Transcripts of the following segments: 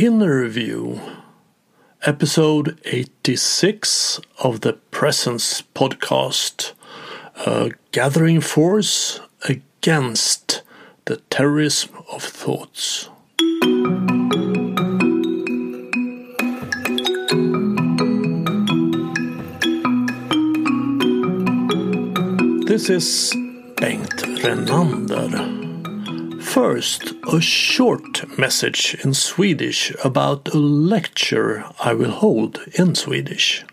Interview, episode 86 of the Presence podcast, a gathering force against the terrorism of thoughts. This is Bengt Renander. First, a short message in Swedish about a lecture I will hold in Swedish.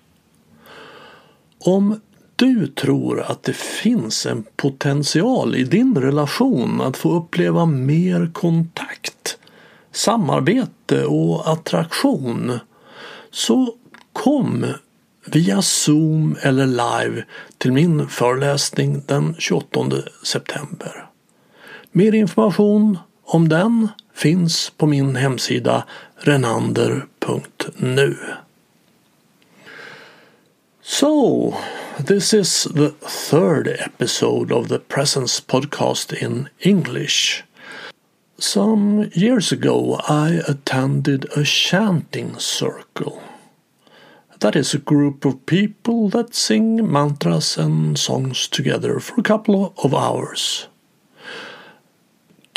Om du tror att det finns en potential i din relation att få uppleva mer kontakt, samarbete och attraktion så kom via Zoom eller live till min föreläsning den 28 september. Mer information om den finns på min hemsida renander.nu. So, this is the third episode of the Presence podcast in English. Some years ago, I attended a chanting circle. That is a group of people that sing mantras and songs together for a couple of hours.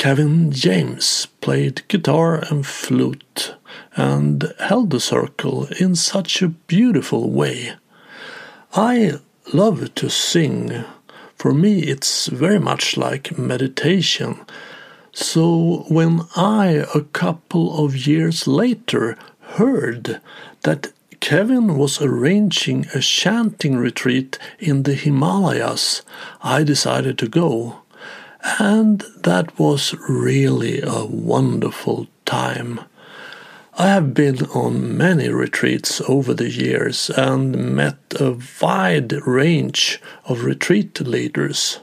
Kevin James played guitar and flute and held the circle in such a beautiful way. I love to sing. For me, it's very much like meditation. So when I, a couple of years later, heard that Kevin was arranging a chanting retreat in the Himalayas, I decided to go. And that was really a wonderful time. I have been on many retreats over the years and met a wide range of retreat leaders.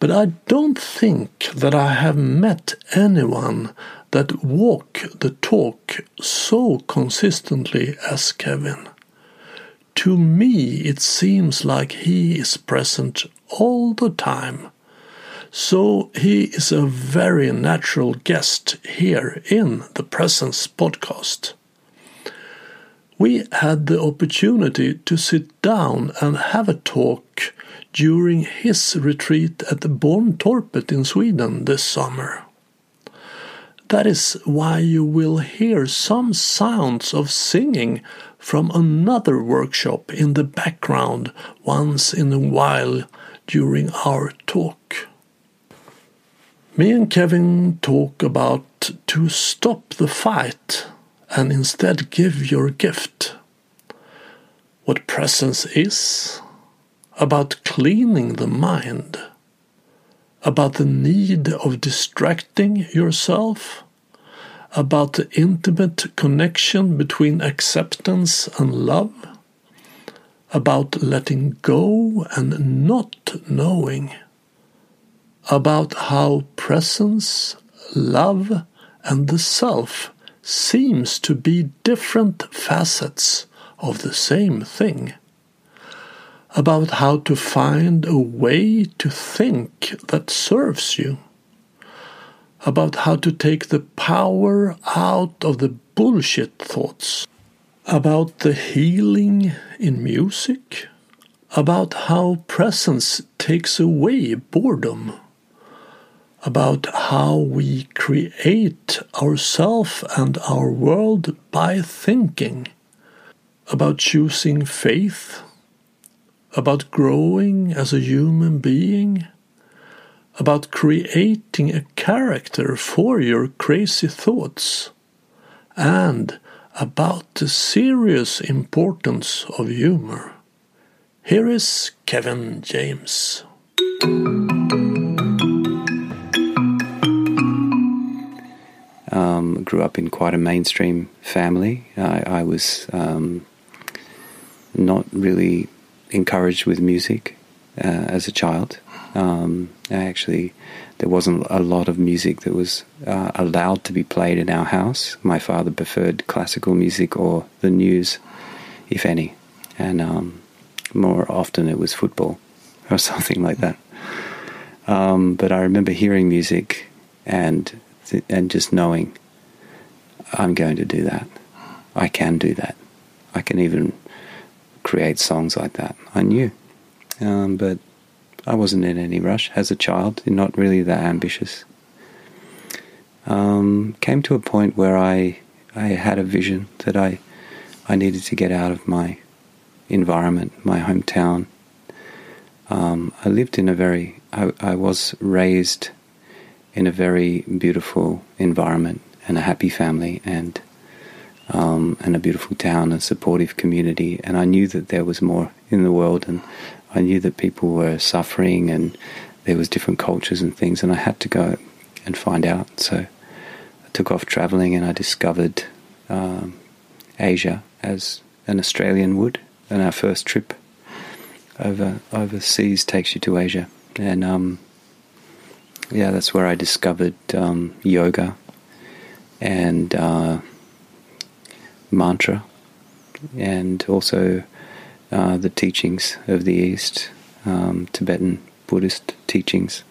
But I don't think that I have met anyone that walk the talk so consistently as Kevin. To me, it seems like he is present all the time so he is a very natural guest here in the Presence podcast. We had the opportunity to sit down and have a talk during his retreat at the Borntorpet in Sweden this summer. That is why you will hear some sounds of singing from another workshop in the background once in a while during our talk. Me and Kevin talk about to stop the fight and instead give your gift. What presence is, about cleaning the mind, about the need of distracting yourself, about the intimate connection between acceptance and love, about letting go and not knowing about how presence, love, and the self seems to be different facets of the same thing. About how to find a way to think that serves you. About how to take the power out of the bullshit thoughts. About the healing in music. About how presence takes away boredom about how we create ourself and our world by thinking, about choosing faith, about growing as a human being, about creating a character for your crazy thoughts, and about the serious importance of humor. Here is Kevin James. Um, grew up in quite a mainstream family. I, I was um, not really encouraged with music uh, as a child. Um, actually, there wasn't a lot of music that was uh, allowed to be played in our house. My father preferred classical music or the news, if any, and um, more often it was football or something like that. Um, but I remember hearing music and and just knowing I'm going to do that. I can do that. I can even create songs like that. I knew. Um, but I wasn't in any rush as a child, not really that ambitious. Um, came to a point where I I had a vision that I I needed to get out of my environment, my hometown. Um, I lived in a very I, I was raised in a very beautiful environment and a happy family and um, and a beautiful town, a supportive community. And I knew that there was more in the world, and I knew that people were suffering, and there was different cultures and things, and I had to go and find out. So I took off traveling, and I discovered um, Asia as an Australian would. And our first trip over overseas takes you to Asia, and um, yeah, that's where I discovered um, yoga and. Uh, mantra and also uh, the teachings of the East, um, Tibetan Buddhist teachings.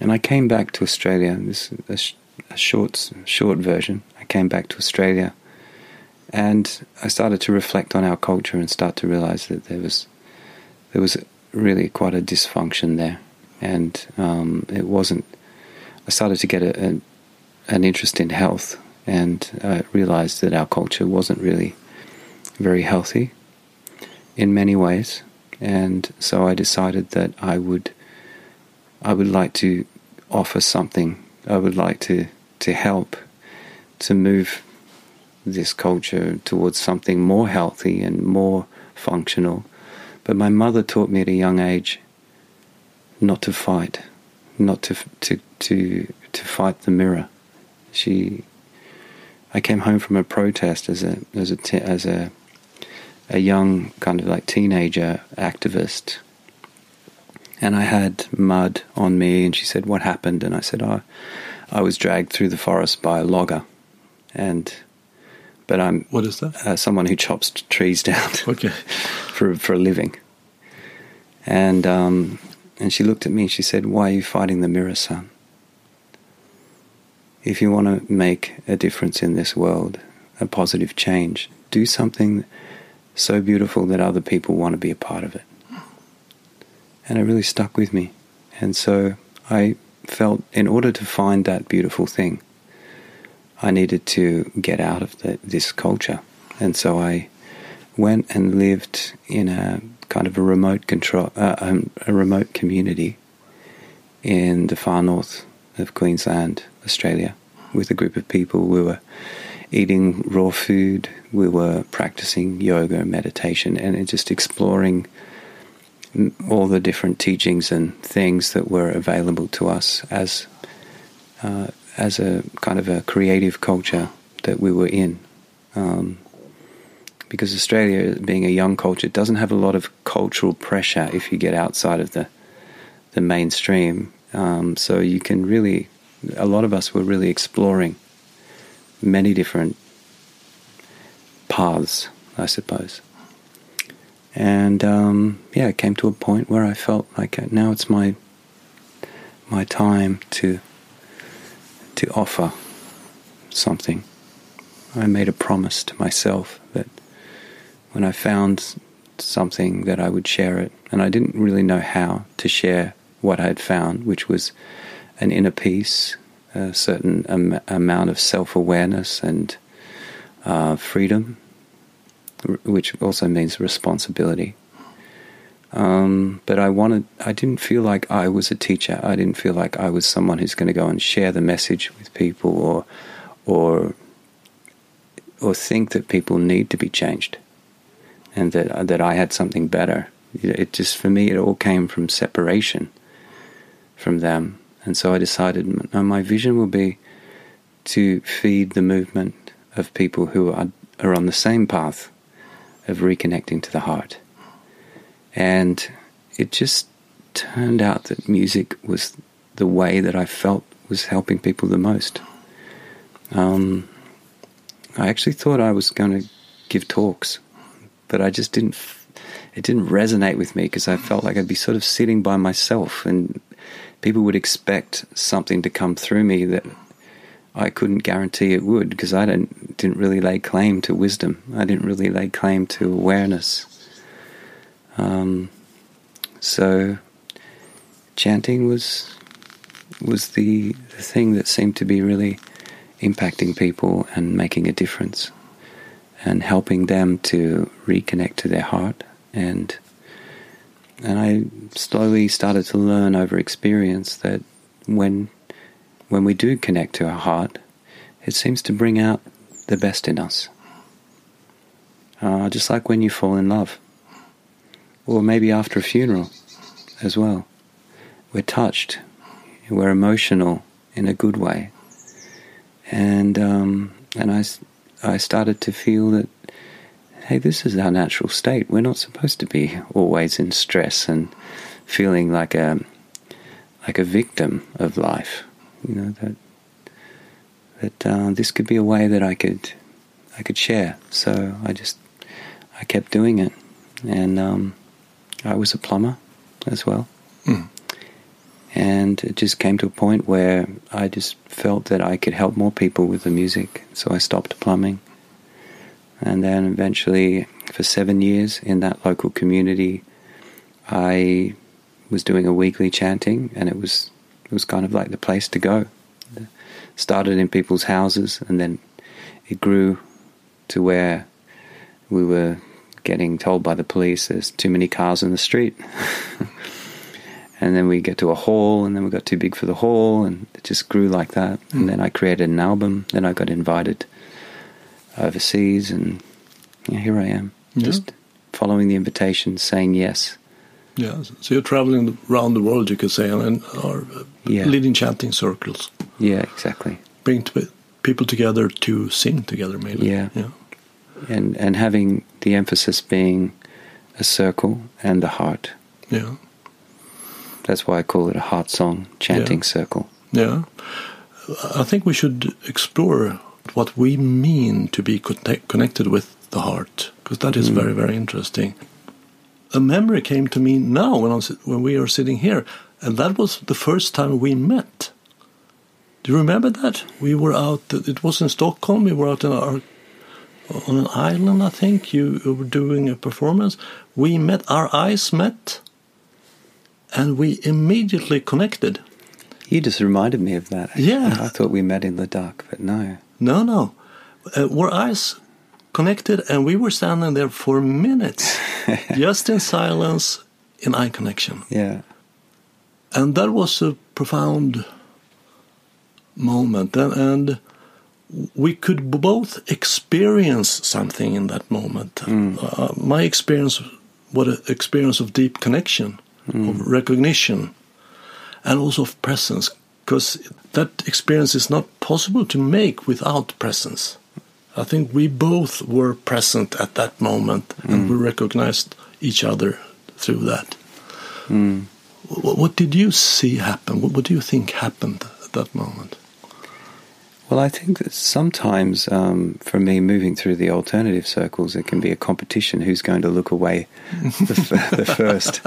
And I came back to Australia. This is a, sh- a short, short version. I came back to Australia, and I started to reflect on our culture and start to realize that there was there was really quite a dysfunction there, and um, it wasn't. I started to get a, a, an interest in health and I realized that our culture wasn't really very healthy in many ways, and so I decided that I would I would like to offer something. I would like to to help to move this culture towards something more healthy and more functional. But my mother taught me at a young age not to fight, not to to to to fight the mirror. She I came home from a protest as a as a as a a young kind of like teenager activist, and I had mud on me. And she said, "What happened?" And I said, "Oh, I was dragged through the forest by a logger, and." But I'm what is that? Uh, someone who chops trees down. Okay. for for a living. And um, and she looked at me. and She said, "Why are you fighting the mirror, son?" if you want to make a difference in this world, a positive change, do something so beautiful that other people want to be a part of it. And it really stuck with me. And so I felt in order to find that beautiful thing, I needed to get out of the, this culture. And so I went and lived in a kind of a remote control, uh, um, a remote community in the far north of Queensland, Australia, with a group of people. We were eating raw food, we were practicing yoga and meditation, and just exploring all the different teachings and things that were available to us as uh, as a kind of a creative culture that we were in. Um, because Australia, being a young culture, doesn't have a lot of cultural pressure if you get outside of the the mainstream. Um, so you can really a lot of us were really exploring many different paths, I suppose. And um, yeah, it came to a point where I felt like uh, now it's my my time to to offer something. I made a promise to myself that when I found something that I would share it, and I didn't really know how to share what I had found, which was an inner peace, a certain am- amount of self awareness and uh, freedom, r- which also means responsibility. Um, but I wanted, I didn't feel like I was a teacher. I didn't feel like I was someone who's going to go and share the message with people or, or, or think that people need to be changed and that, that I had something better. It just, for me, it all came from separation from them and so I decided my vision will be to feed the movement of people who are, are on the same path of reconnecting to the heart. And it just turned out that music was the way that I felt was helping people the most. Um, I actually thought I was going to give talks, but I just didn't. It didn't resonate with me because I felt like I'd be sort of sitting by myself and people would expect something to come through me that I couldn't guarantee it would because I didn't didn't really lay claim to wisdom. I didn't really lay claim to awareness. Um, so chanting was was the, the thing that seemed to be really impacting people and making a difference and helping them to reconnect to their heart and and I slowly started to learn over experience that when when we do connect to our heart, it seems to bring out the best in us. Uh, just like when you fall in love, or maybe after a funeral as well. We're touched, we're emotional in a good way. And, um, and I, I started to feel that, hey, this is our natural state. We're not supposed to be always in stress and feeling like a, like a victim of life. You know that that uh, this could be a way that I could I could share. So I just I kept doing it, and um, I was a plumber as well. Mm. And it just came to a point where I just felt that I could help more people with the music, so I stopped plumbing. And then eventually, for seven years in that local community, I was doing a weekly chanting, and it was it was kind of like the place to go. It started in people's houses, and then it grew to where we were getting told by the police there's too many cars in the street. and then we get to a hall, and then we got too big for the hall, and it just grew like that. Mm. And then I created an album. Then I got invited overseas, and yeah, here I am, yeah. just following the invitation, saying yes. Yeah, so you're traveling around the world, you could say, and are yeah. leading chanting circles. Yeah, exactly. Bring people together to sing together, maybe. Yeah. yeah. And and having the emphasis being a circle and the heart. Yeah. That's why I call it a heart song, chanting yeah. circle. Yeah. I think we should explore what we mean to be connected with the heart, because that is mm. very, very interesting a memory came to me now when, I was, when we are sitting here, and that was the first time we met. Do you remember that? We were out, it was in Stockholm, we were out in our, on an island, I think. You, you were doing a performance. We met, our eyes met, and we immediately connected. You just reminded me of that. Actually. Yeah. I thought we met in the dark, but no. No, no. Uh, our eyes connected, and we were standing there for minutes, just in silence, in eye connection. Yeah. And that was a profound moment, and, and we could both experience something in that moment. Mm. Uh, my experience was an experience of deep connection, mm. of recognition, and also of presence, because that experience is not possible to make without presence. I think we both were present at that moment mm. and we recognized each other through that. Mm. What, what, did you see happen? What, what, do you think happened at that moment? Well, I think that sometimes um, for me, moving through the alternative circles, it can be a competition who's going to look away the, the first,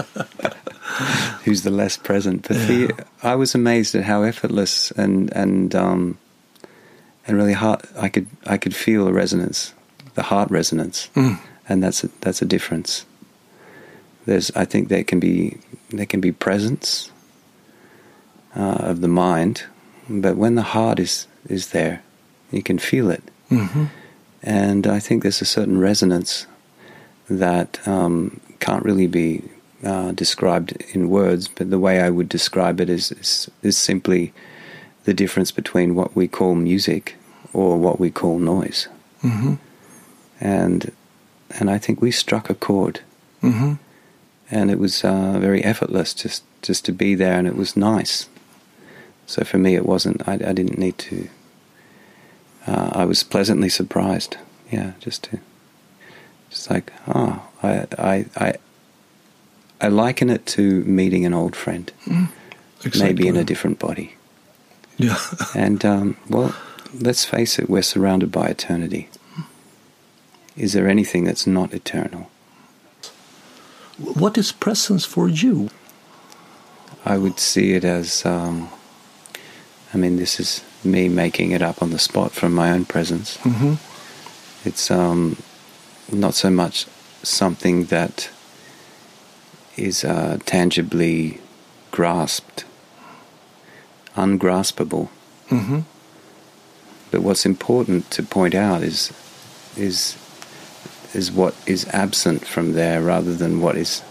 who's the less present. But yeah. the, I was amazed at how effortless and, and um, and really heart I could I could feel a resonance, the heart resonance, mm. and that's a, that's a difference. There's I think there can be there can be presence uh, of the mind, but when the heart is is there, you can feel it, mm-hmm. and I think there's a certain resonance that um, can't really be uh, described in words, but the way I would describe it is, is, is simply the difference between what we call music or what we call noise. Mm-hmm. And and I think we struck a chord, mm-hmm. and it was uh, very effortless just just to be there, and it was nice. So for me, it wasn't. I, I didn't need to. Uh, I was pleasantly surprised. Yeah, just to, just like, oh, I, I, I, I liken it to meeting an old friend, mm, exactly. maybe in a different body. Yeah. and um, well, let's face it, we're surrounded by eternity. Is there anything that's not eternal? What is presence for you? I would see it as, um, I mean, this is me making it up on the spot from my own presence. Mm-hmm. It's um, not so much something that is uh, tangibly grasped, ungraspable. Mm-hmm. But what's important to point out is is is what is absent from there rather than what is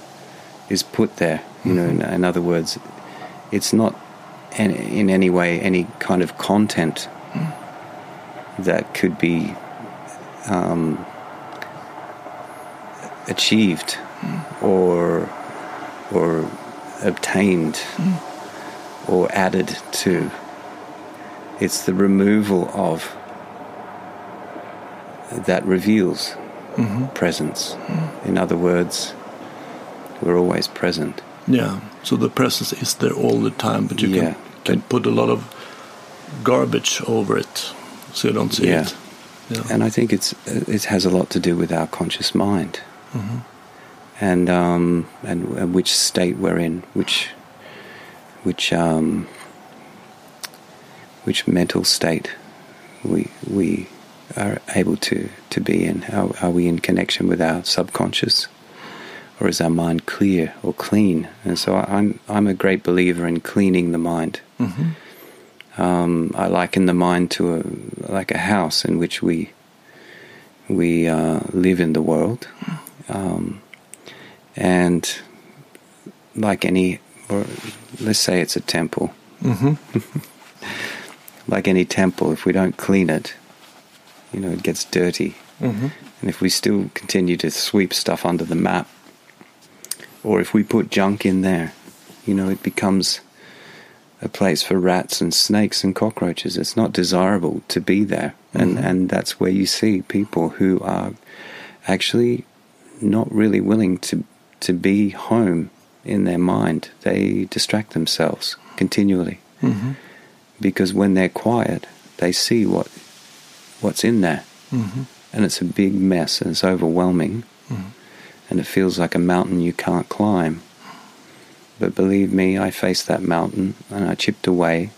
is put there. You know, in, in other words, it's not in, in any way any kind of content that could be um, achieved or or obtained or added to. It's the removal of that reveals presence. In other words, we're always present. Yeah. So the presence is there all the time, but you Yeah, can, can put a lot of garbage over it, so you don't see Yeah. it. Yeah. And I think it's it has a lot to do with our conscious mind, Mhm. and um, and, and which state we're in, which which um, which mental state we we are able to to be in. Are, are we in connection with our subconscious, or is our mind clear or clean? And so I, I'm I'm a great believer in cleaning the mind. Mhm. Um, I liken the mind to a like a house in which we we uh, live in the world, um, and like any, or let's say it's a temple. Mhm. Like any temple, if we don't clean it, you know, it gets dirty. Mhm. And if we still continue to sweep stuff under the map, or if we put junk in there, you know, it becomes a place for rats and snakes and cockroaches. It's not desirable to be there. And, Mhm. and that's where you see people who are actually not really willing to, to be home in their mind. They distract themselves continually Mhm. because when they're quiet, they see what what's in there Mhm. and it's a big mess and it's overwhelming. And it feels like a mountain you can't climb. But believe me, I faced that mountain and I chipped away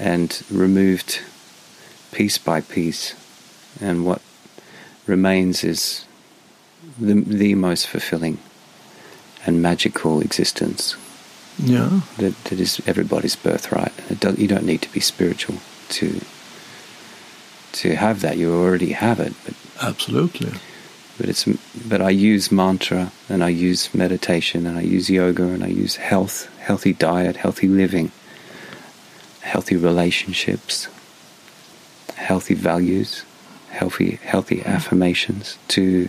and removed piece by piece. And what remains is the, the most fulfilling and magical existence Yeah. that, that is everybody's birthright. You don't need to be spiritual to to have that. You already have it, but Absolutely. But it's but I use mantra and I use meditation and I use yoga and I use health, healthy diet, healthy living, healthy relationships, healthy values, healthy healthy affirmations to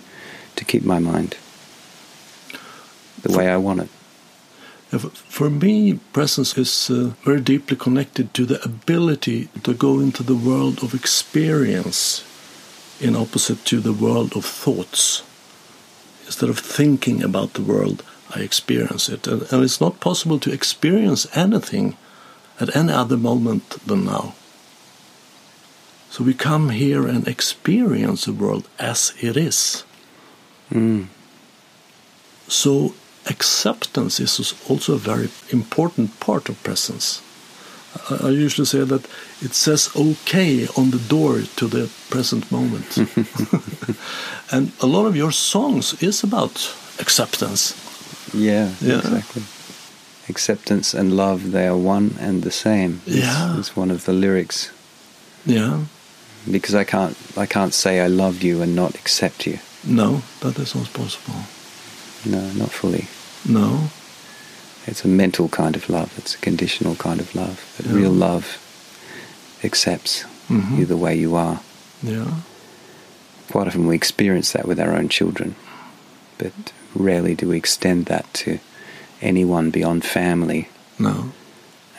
to keep my mind the way I want it. For me, presence is uh, very deeply connected to the ability to go into the world of experience in opposite to the world of thoughts. Instead of thinking about the world, I experience it. And, and it's not possible to experience anything at any other moment than now. So we come here and experience the world as it is. Mm. So acceptance is also a very important part of presence. I usually say that it says okay on the door to the present moment. and a lot of your songs is about acceptance. Yeah, Yeah. exactly. Acceptance and love, they are one and the same. Yeah. is one of the lyrics. Yeah. Because I can't, I can't say I love you and not accept you. No, that is not possible. No, not fully. No. It's a mental kind of love. It's a conditional kind of love. But Yeah. real love accepts Mhm. you the way you are. Yeah. Quite often we experience that with our own children, but rarely do we extend that to anyone beyond family. No.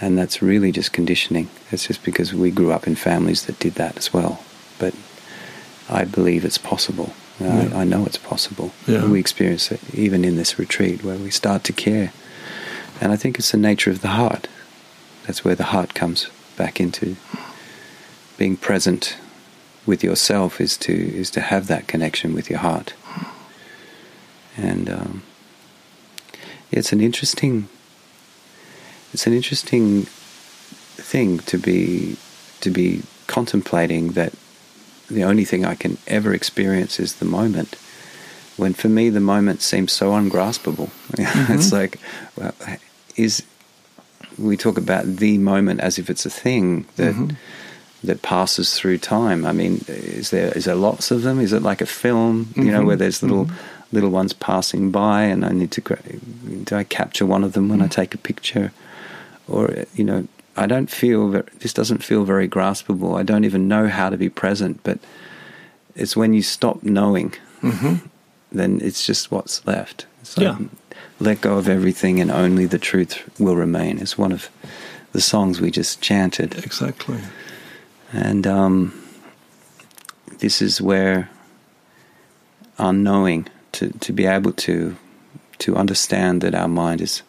And that's really just conditioning. It's just because we grew up in families that did that as well. But I believe it's possible. Yeah. I, I know it's possible. Yeah. We experience it even in this retreat where we start to care. And I think it's the nature of the heart. That's where the heart comes back into being present with yourself is to is to have that connection with your heart. And um, it's an interesting it's an interesting thing to be to be contemplating that the only thing I can ever experience is the moment. When for me, the moment seems so ungraspable. Mm-hmm. it's like, well, is we talk about the moment as if it's a thing that Mhm. that passes through time. I mean, is there is there lots of them? Is it like a film? You know, Mhm. where there's little Mhm. little ones passing by, and I need to do I capture one of them when I take a picture, or you know, I don't feel ver this doesn't feel very graspable. I don't even know how to be present, but it's when you stop knowing, hmm then it's just what's left. Like, Yeah. Let go of everything, and only the truth will remain. is one of the songs we just chanted. Exactly. And um, this is where unknowing to, to be able to to understand that our mind is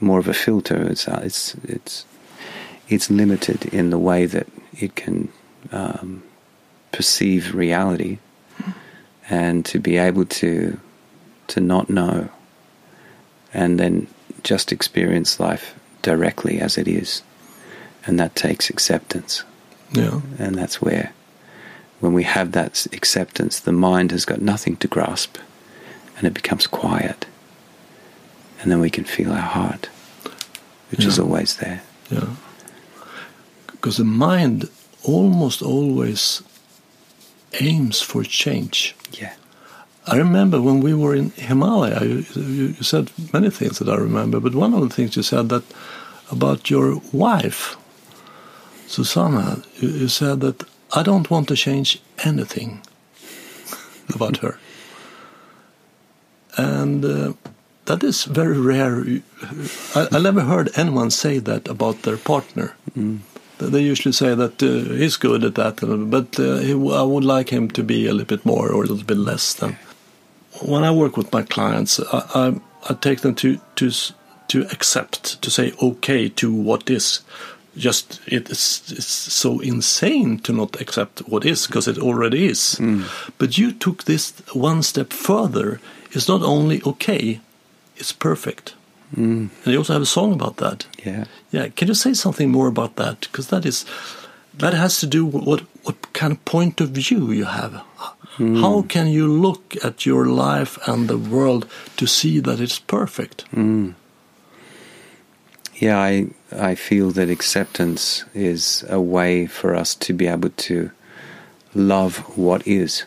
more of a filter. It's uh, it's it's it's limited in the way that it can um, perceive reality, and to be able to to not know, and then just experience life directly as it is, and that takes acceptance. Yeah. And that's where, when we have that acceptance, the mind has got nothing to grasp and it becomes quiet. And then we can feel our heart, which is always there. Yeah. Because the mind almost always aims for change. Yeah. I remember when we were in Himalaya, you, you, said many things that I remember, but one of the things you said that about your wife, Susanna, you, you said that I don't want to change anything about her. And uh, that is very rare. I, I never heard anyone say that about their partner. Mm. They usually say that uh, he's good at that, but uh, he, I would like him to be a little bit more or a little bit less than. When I work with my clients, I, I, I take them to, to to accept, to say okay to what is. Just it's it's so insane to not accept what is because it already is. But you took this one step further. It's not only okay, it's perfect. Mm. And you also have a song about that. Yeah. Yeah, can you say something more about that? Because that is that has to do with what what kind of point of view you have. How can you look at your life and the world to see that it's perfect? Mm. Yeah, I I feel that acceptance is a way for us to be able to love what is.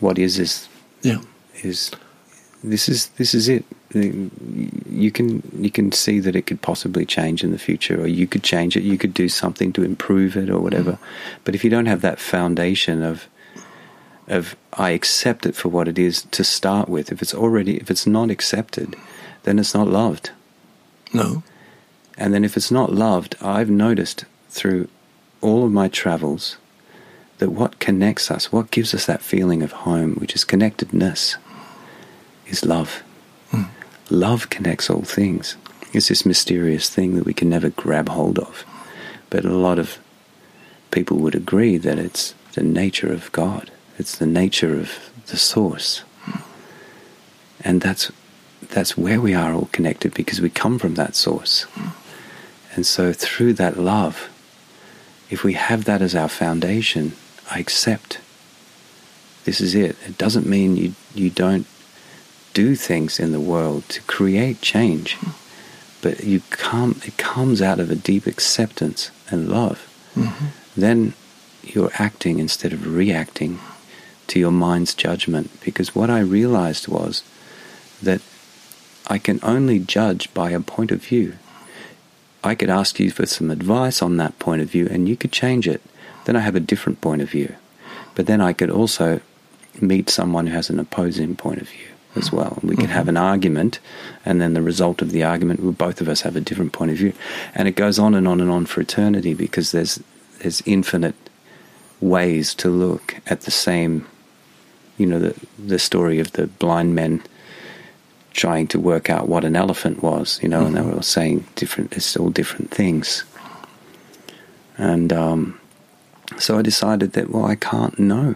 What is is Yeah, is this is this is it. You can you can see that it could possibly change in the future, or you could change it. You could do something to improve it, or whatever. But if you don't have that foundation of of I accept it for what it is to start with, if it's already if it's not accepted, then it's not loved. no, And then if it's not loved, I've noticed through all of my travels that what connects us, what gives us that feeling of home, which is connectedness, is love. Mm. Love connects all things. It's this mysterious thing that we can never grab hold of. But a lot of people would agree that it's the nature of God. It's the nature of the source. And that's that's where we are all connected because we come from that source. And so through that love, if we have that as our foundation, I accept. This is it. It doesn't mean you, you don't do things in the world to create change, but you come, it comes out of a deep acceptance and love. Mhm. Then you're acting instead of reacting to your mind's judgment. Because what I realized was that I can only judge by a point of view. I could ask you for some advice on that point of view and you could change it. Then I have a different point of view. But then I could also meet someone who has an opposing point of view as well. And we could mm-hmm. have an argument and then the result of the argument will both of us have a different point of view. And it goes on and on and on for eternity because there's there's infinite ways to look at the same you know the the story of the blind men trying to work out what an elephant was, you know, and they were saying different, it's all different things. And um, so I decided that, well, I can't know.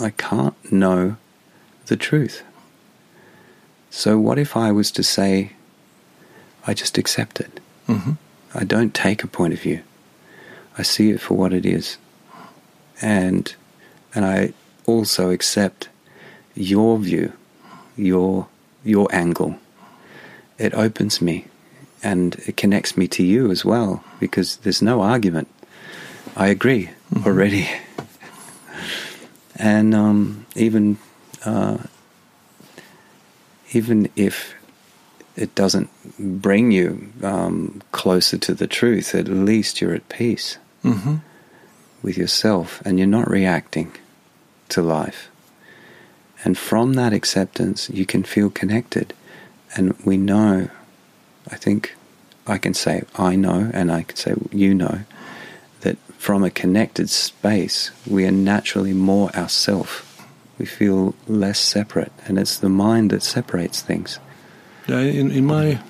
I can't know the truth. So what if I was to say, I just accept it? Mhm. I don't take a point of view. I see it for what it is. And and I also accept your view, your your angle. It opens me and it connects me to you as well because there's no argument. I agree Mhm. already. and um, even uh, even if it doesn't bring you um, closer to the truth, at least you're at peace hmm with yourself and you're not reacting to life. And from that acceptance, you can feel connected. And we know, I think I can say I know, and I can say you know, that from a connected space, we are naturally more ourself. We feel less separate, and it's the mind that separates things. Yeah, in, in my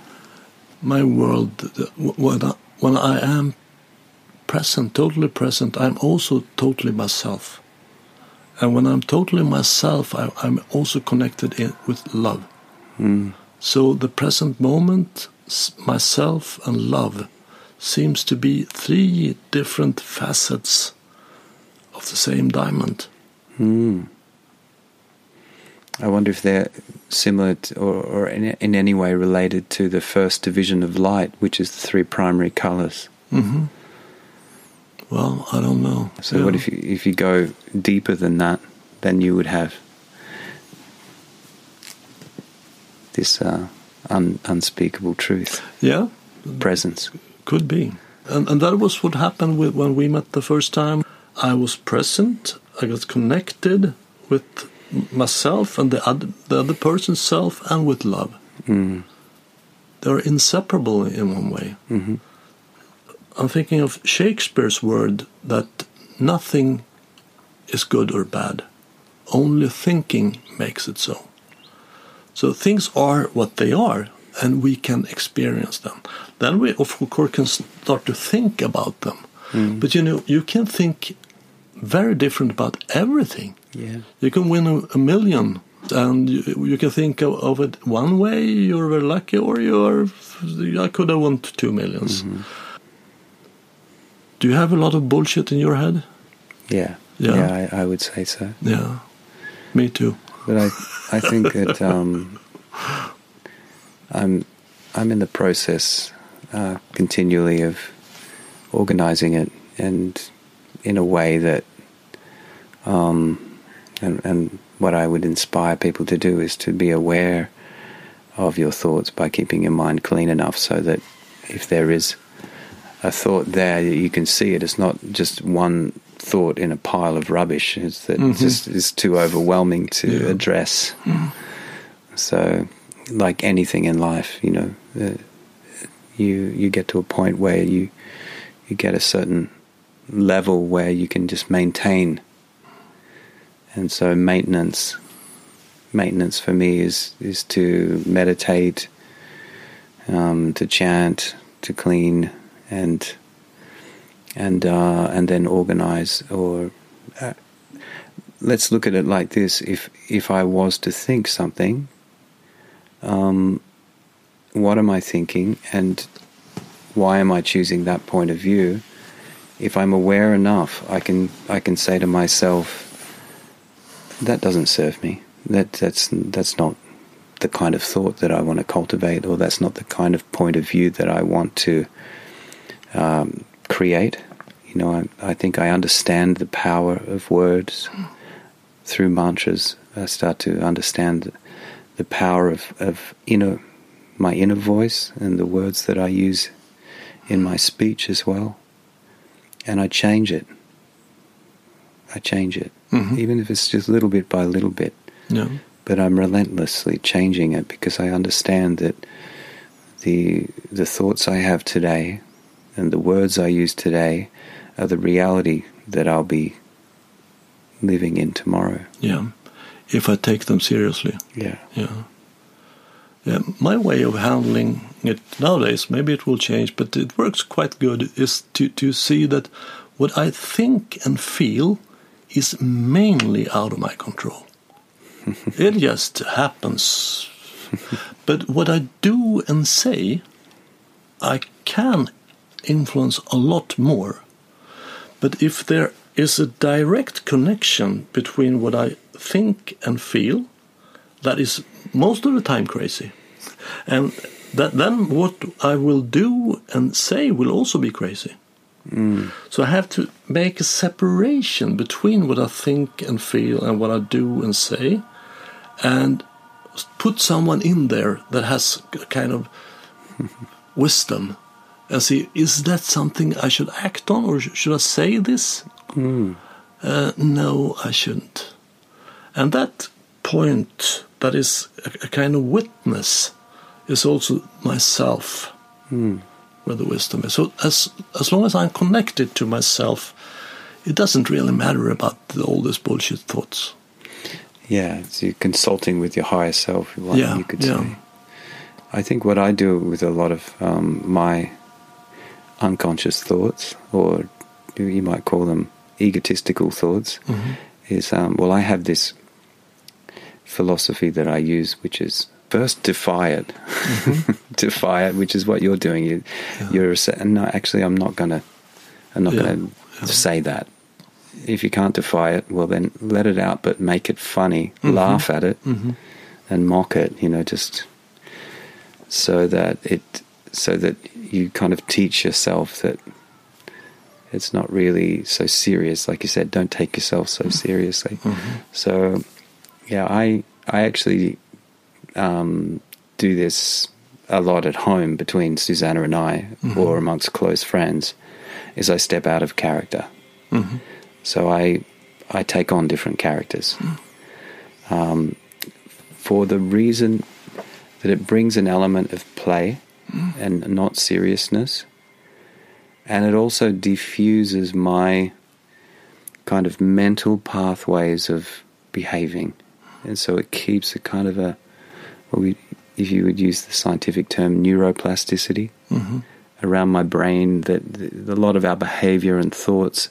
my world, when I, when I am present, totally present, I'm also totally myself. And when I'm totally myself, I, I'm also connected in, with love. Mm. So the present moment, myself and love, seems to be three different facets of the same diamond. Hmm. I wonder if they're similar to, or, or in, in any way related to the first division of light, which is the three primary colors. hmm Well, I don't know. So, what if you if you go deeper than that, then you would have this uh, un, unspeakable truth, Yeah, presence. Could be. And, and that was what happened with when we met the first time. I was present, I got connected with myself and the other, the other person's self and with love. Mm. They're inseparable in one way. hmm I'm thinking of Shakespeare's word that nothing is good or bad, only thinking makes it so. So things are what they are, and we can experience them. Then we, of course, can start to think about them. Mm. But you know, you can think very different about everything. Yeah. You can win a, a million, and you, you can think of, of it one way. You're very lucky, or you're. I could have won two millions. Mhm. Do you have a lot of bullshit in your head? Yeah. Yeah. Yeah, I, I would say so. Yeah, me too. But I, I think that um, I'm, I'm in the process uh, continually of organizing it, and in a way that, um, and, and what I would inspire people to do is to be aware of your thoughts by keeping your mind clean enough so that if there is a thought there, you can see it. It's not just one thought in a pile of rubbish. It's that Mhm. it's just it's too overwhelming to Yeah. address. So, like anything in life, you know, uh, you you get to a point where you you get a certain level where you can just maintain. And so, maintenance maintenance for me is is to meditate, um, to chant, to clean, and and uh, and then organize. Or uh, let's look at it like this: if if I was to think something, um, what am I thinking, and why am I choosing that point of view? If I'm aware enough, I can I can say to myself, that doesn't serve me. That that's that's not the kind of thought that I want to cultivate, or that's not the kind of point of view that I want to um, create. You know, I, I think I understand the power of words through mantras. I start to understand the power of, of inner my inner voice and the words that I use in my speech as well, and I change it. I change it, Mhm. even if it's just little bit by little bit Yeah. but I'm relentlessly changing it because I understand that the the thoughts I have today and the words I use today are the reality that I'll be living in tomorrow. Yeah. If I take them seriously. Yeah. Yeah. Yeah. My way of handling it nowadays, maybe it will change, but it works quite good, is to, to see that what I think and feel is mainly out of my control. it just happens. but what I do and say, I can influence a lot more. But if there is a direct connection between what I think and feel, that is most of the time crazy. And that then what I will do and say will also be crazy. Mm. So I have to make a separation between what I think and feel and what I do and say, and put someone in there that has a kind of wisdom and see is that something I should act on or sh- should I say this? Uh, no, I shouldn't. And that point, that is a, a kind of witness, is also myself where the wisdom is. So as as long as I'm connected to myself, it doesn't really matter about the, all these bullshit thoughts. Yeah, so you're consulting with your higher self, Yeah, you could yeah. say. I think what I do with a lot of um, my unconscious thoughts, or you might call them egotistical thoughts, mm-hmm. is um, well, I have this philosophy that I use, which is first defy it, defy it, which is what you're doing. You, You're sa- no, actually, I'm not gonna, I'm not Yeah, gonna say that. If you can't defy it, well, then let it out, but make it funny, mm-hmm. laugh at it, mm-hmm. and mock it. You know, just so that it, so that you kind of teach yourself that it's not really so serious. Like you said, don't take yourself so seriously. So, yeah, I I actually um, do this a lot at home between Susanna and I, or amongst close friends, is I step out of character. So I I take on different characters um, for the reason that it brings an element of play and not seriousness, and it also diffuses my kind of mental pathways of behaving, and so it keeps a kind of a well, we, if you would use the scientific term neuroplasticity mm-hmm. around my brain, that that a lot of our behavior and thoughts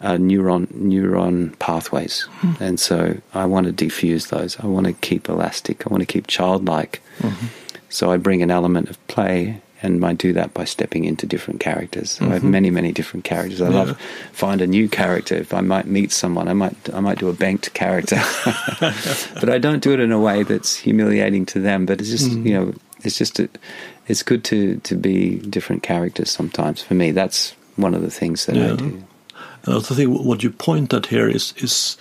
are neuron neuron pathways, hmm. and so I want to diffuse those. I want to keep elastic. I want to keep childlike. Mm-hmm. So I bring an element of play, and I do that by stepping into different characters. So I have mm-hmm. many, many different characters. I love find a new character. If I might meet someone, I might I might do a banked character, but I don't do it in a way that's humiliating to them. But it's just mm-hmm. you know, it's just a, it's good to to be different characters sometimes. For me, that's one of the things that I do. And I also think what you point at here is is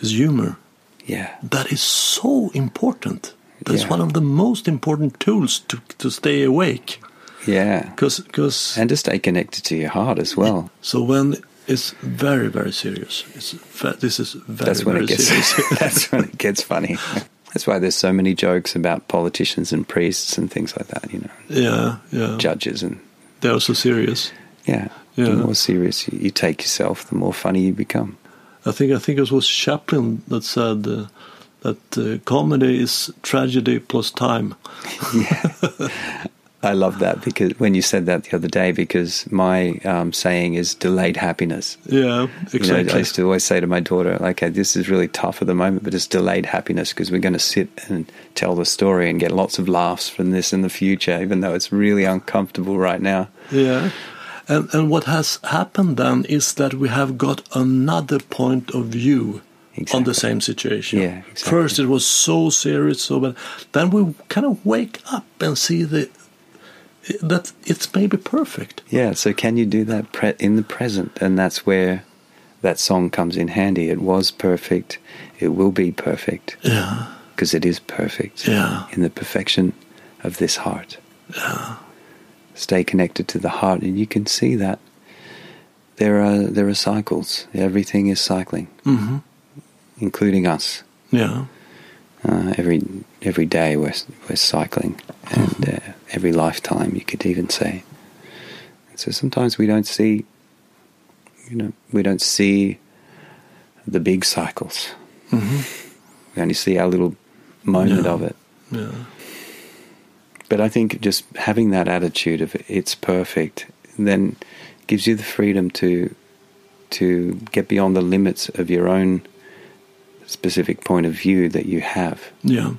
is humor. Yeah, That is so important. That's Yeah. one of the most important tools to to stay awake. yeah, Because because and to stay connected to your heart as well. so when it's very very serious, it's this is very that's when very it gets serious. that's when it gets funny. That's why there's so many jokes about politicians and priests and things like that. You know, yeah, yeah. judges and They are so serious. yeah. Yeah. The more serious you, you take yourself, the more funny you become. I think I think it was Chaplin that said uh, that uh, comedy is tragedy plus time. yeah. I love that because when you said that the other day, because my um, saying is delayed happiness. Yeah, You know, exactly. I used to always say to my daughter, okay, this is really tough at the moment, but it's delayed happiness because we're going to sit and tell the story and get lots of laughs from this in the future, even though it's really uncomfortable right now. Yeah. And and what has happened then is that we have got another point of view on the same situation. Yeah, exactly. First it was so serious, so bad. Then we kind of wake up and see the that it's maybe perfect. Yeah, so can you do that pre- in the present? And that's where that song comes in handy. It was perfect, it will be perfect, Yeah. because it is perfect Yeah. in the perfection of this heart. Yeah. Stay connected to the heart, and you can see that there are there are cycles. Everything is cycling, hmm including us. Yeah. Uh, every every day we're we're cycling, and uh, every lifetime you could even say. So sometimes we don't see, you know, we don't see the big cycles. hmm We only see our little moment Yeah. of it. Yeah. But I think just having that attitude of it's perfect then gives you the freedom to to get beyond the limits of your own specific point of view that you have. Yeah.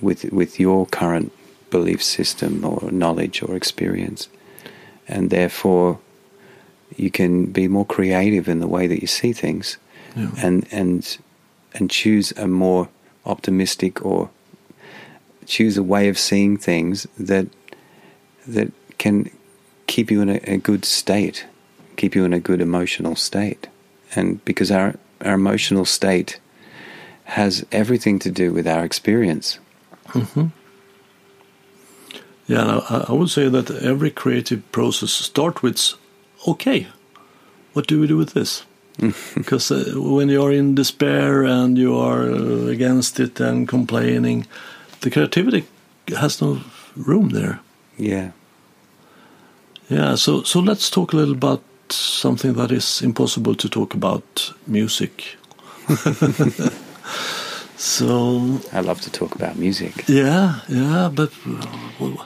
with with your current belief system or knowledge or experience, and therefore you can be more creative in the way that you see things, Yeah. and and and choose a more optimistic or choose a way of seeing things that that can keep you in a, a good state, keep you in a good emotional state, and because our our emotional state has everything to do with our experience. Yeah, and I, I would say that every creative process starts with, okay, what do we do with this? Because uh, when you are in despair and you are uh, against it and complaining, the creativity has no room there. Yeah. Yeah, so so let's talk a little about something that is impossible to talk about music. so I love to talk about music. yeah, yeah, but uh,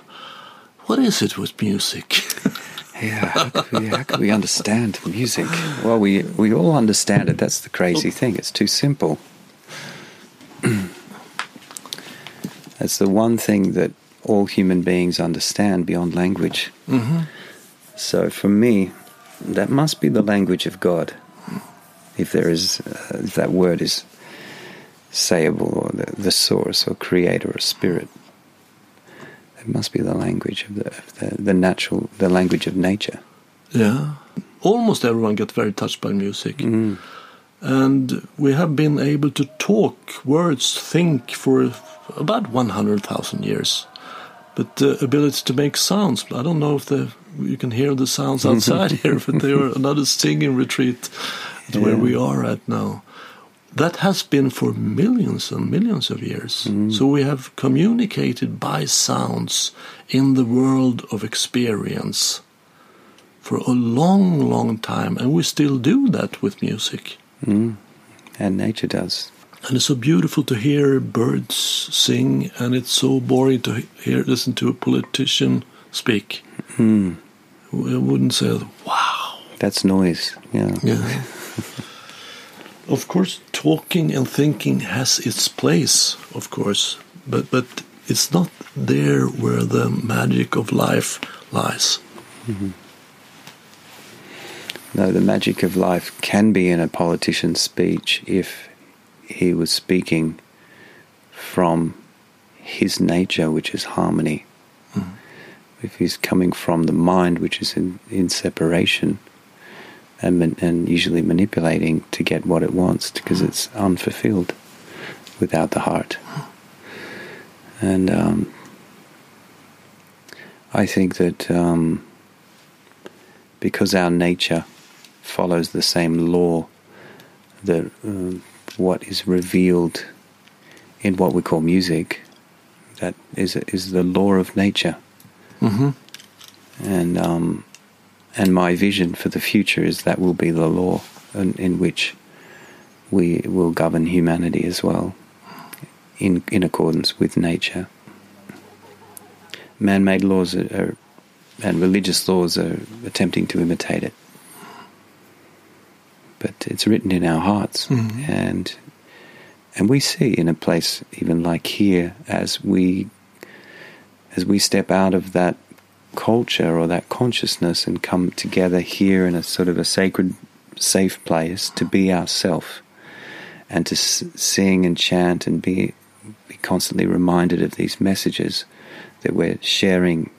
what is it with music? Yeah, how could, we, how could we understand music? Well, we we all understand it. That's the crazy thing. It's too simple. That's the one thing that all human beings understand beyond language. hmm So for me, that must be the language of God. If there is, uh, if that word is sayable, or the, the source, or creator, or spirit, it must be the language of the, of the the natural, the language of nature. Yeah, almost everyone gets very touched by music. Mm. And we have been able to talk words, think for about 100,000 years. But the ability to make sounds, I don't know if the, you can hear the sounds outside here, but they are another singing retreat at where we are at now. That has been for millions and millions of years. So we have communicated by sounds in the world of experience for a long, long time, and we still do that with music. Mm. And nature does. And it's so beautiful to hear birds sing, and it's so boring to hear listen to a politician speak. Mm. I wouldn't say, "Wow." That's noise. Yeah. Yeah. of course, talking and thinking has its place, of course, but but it's not there where the magic of life lies. Mm-hmm. No, the magic of life can be in a politician's speech if he was speaking from his nature, which is harmony. Mm-hmm. If he's coming from the mind, which is in, in separation, and and usually manipulating to get what it wants because it's unfulfilled without the heart. And um, I think that um, because our nature follows the same law that um, what is revealed in what we call music that is is the law of nature Mm-hmm. and um, and my vision for the future is that will be the law in, in which we will govern humanity as well in in accordance with nature. Man-made laws are, are and religious laws are attempting to imitate it. But it's written in our hearts. Mhm. and and we see in a place even like here as we as we step out of that culture or that consciousness and come together here in a sort of a sacred safe place to be ourself and to sing and chant and be be constantly reminded of these messages that we're sharing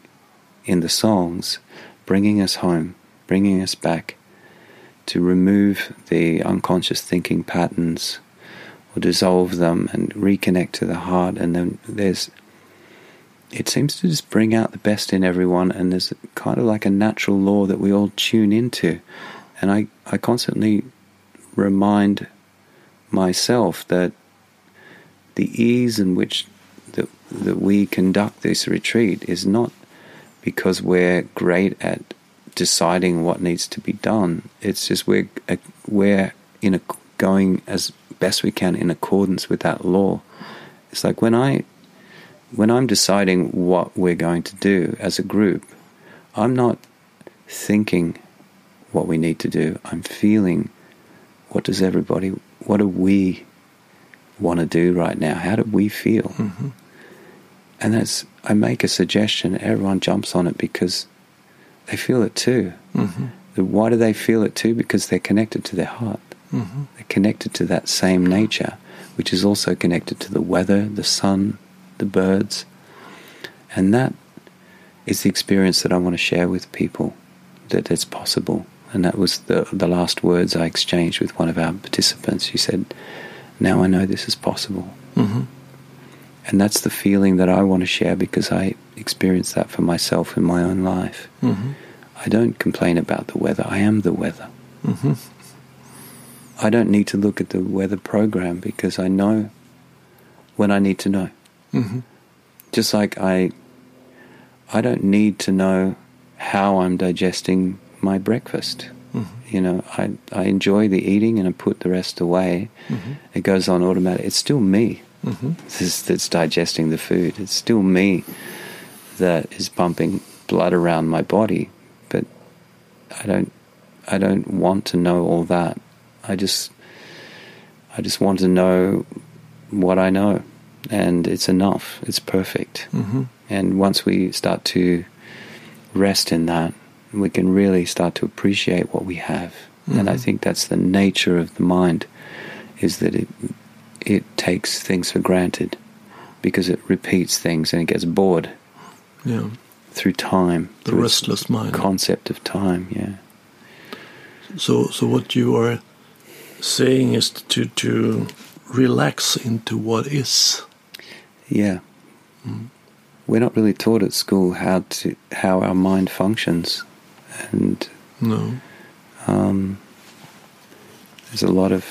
in the songs bringing us home bringing us back to remove the unconscious thinking patterns or dissolve them and reconnect to the heart. And then there's it seems to just bring out the best in everyone and there's kind of like a natural law that we all tune into and I, I constantly remind myself that the ease in which that, that we conduct this retreat is not because we're great at deciding what needs to be done. It's just we're uh, we're in a, going as best we can in accordance with that law. It's like when I when I'm deciding what we're going to do as a group, I'm not thinking what we need to do. I'm feeling what does everybody what do we want to do right now? How do we feel? Mhm. And that's I make a suggestion, everyone jumps on it because they feel it too. Mhm. Why do they feel it too? Because they're connected to their heart. hmm They're connected to that same nature, which is also connected to the weather, the sun, the birds. And that is the experience that I want to share with people that it's possible. And that was the, the last words I exchanged with one of our participants. She said, Now I know this is possible. hmm And that's the feeling that I want to share because I experienced that for myself in my own life. hmm I don't complain about the weather, I am the weather. hmm I don't need to look at the weather program because I know when I need to know. Hmm Just like I I don't need to know how I'm digesting my breakfast. hmm You know, I I enjoy the eating and I put the rest away. hmm It goes on automatic. It's still me hmm that's, that's digesting the food. It's still me that is pumping blood around my body, but I don't I don't want to know all that. I just I just want to know what I know and it's enough. It's perfect. hmm And once we start to rest in that, we can really start to appreciate what we have. And I Mhm. think that's the nature of the mind, is that it it takes things for granted because it repeats things and it gets bored Yeah. through time. The through restless mind. concept of time. Yeah. So, so what you are saying is to to relax into what is. Yeah. Mm. We're not really taught at school how to how our mind functions, and No. um, there's a lot of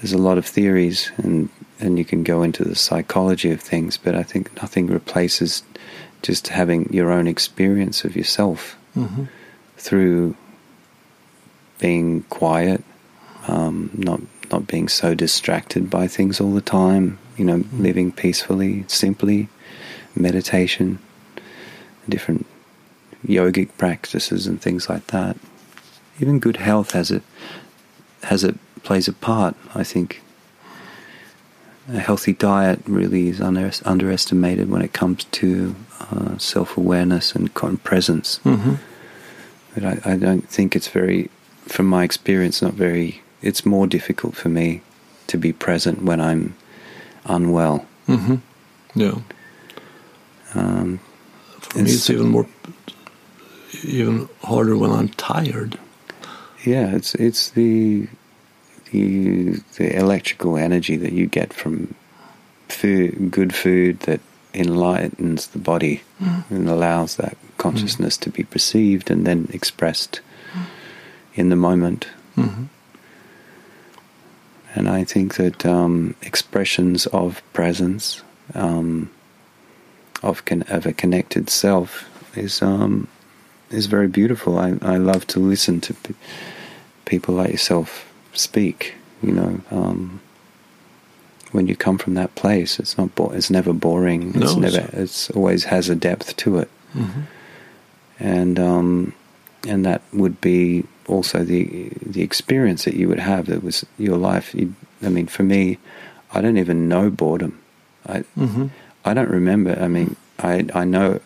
there's a lot of theories, and and you can go into the psychology of things, but I think nothing replaces just having your own experience of yourself hmm through being quiet, um, not not being so distracted by things all the time. You know, living peacefully, simply, meditation, different yogic practices and things like that. Even good health has a has a plays a part. I think a healthy diet really is under, underestimated when it comes to uh, self awareness and con- presence. hmm But I, I don't think it's very, from my experience, not very. It's more difficult for me to be present when I'm unwell. hmm Yeah. Um, For me, It's- it's even more, even harder when I'm tired. yeah, it's it's the the the electrical energy that you get from food, good food that enlightens the body and allows that consciousness to be perceived and then expressed in the moment. hmm And I think that um, expressions of presence, um, of, con- of a connected self, is um, is very beautiful. I, I love to listen to p- people like yourself speak. You know, um, when you come from that place, it's not bo- it's never boring. No, it's never. it's- It's always has a depth to it hmm and um, and that would be also the the experience that you would have. That was your life. You, I mean, for me, I don't even know boredom. I hmm I don't remember. I mean, I I know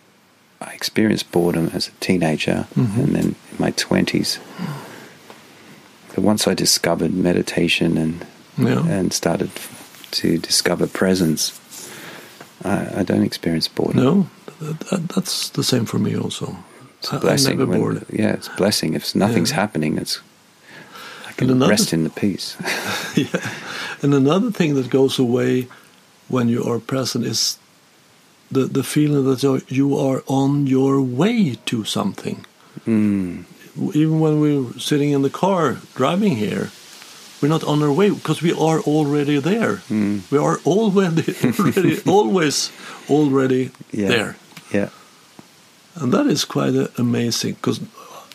I experienced boredom as a teenager, Mhm. and then in my twenties. But once I discovered meditation and Yeah. and started to discover presence, I, I don't experience boredom. No, that, that's the same for me also. It's a blessing. I'm never when- bored. yeah, it's a blessing. If nothing's Yeah. happening, it's I can another- rest in the peace. yeah. And another thing that goes away when you are present is the, the feeling that you are on your way to something. mm, Even when we're sitting in the car driving here, we're not on our way because we are already there. Mm. We are already, already always already yeah, there. yeah, And that is quite amazing because,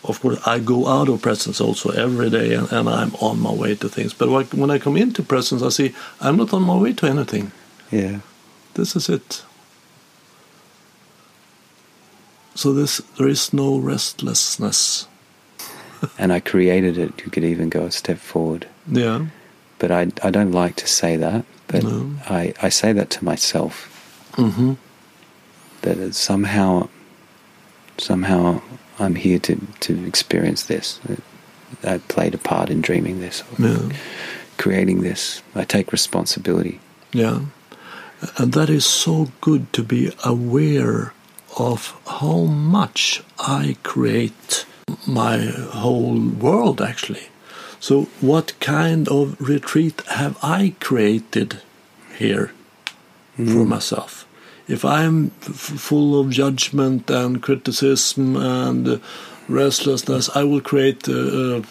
of course, I go out of presence also every day and, and I'm on my way to things. But when- when I come into presence, I see I'm not on my way to anything. yeah, This is it. So this there is no restlessness. and I created it. You could even go a step forward, Yeah. but I I don't like to say that. But No. I I say that to myself Mm-hmm. that somehow somehow I'm here to, to experience this. I played a part in dreaming this, Yeah. creating this. I take responsibility. Yeah. And that is so good to be aware of how much I create my whole world actually. So, what kind of retreat have I created here for mm. myself? If I'm f- full of judgment and criticism and restlessness, I will create an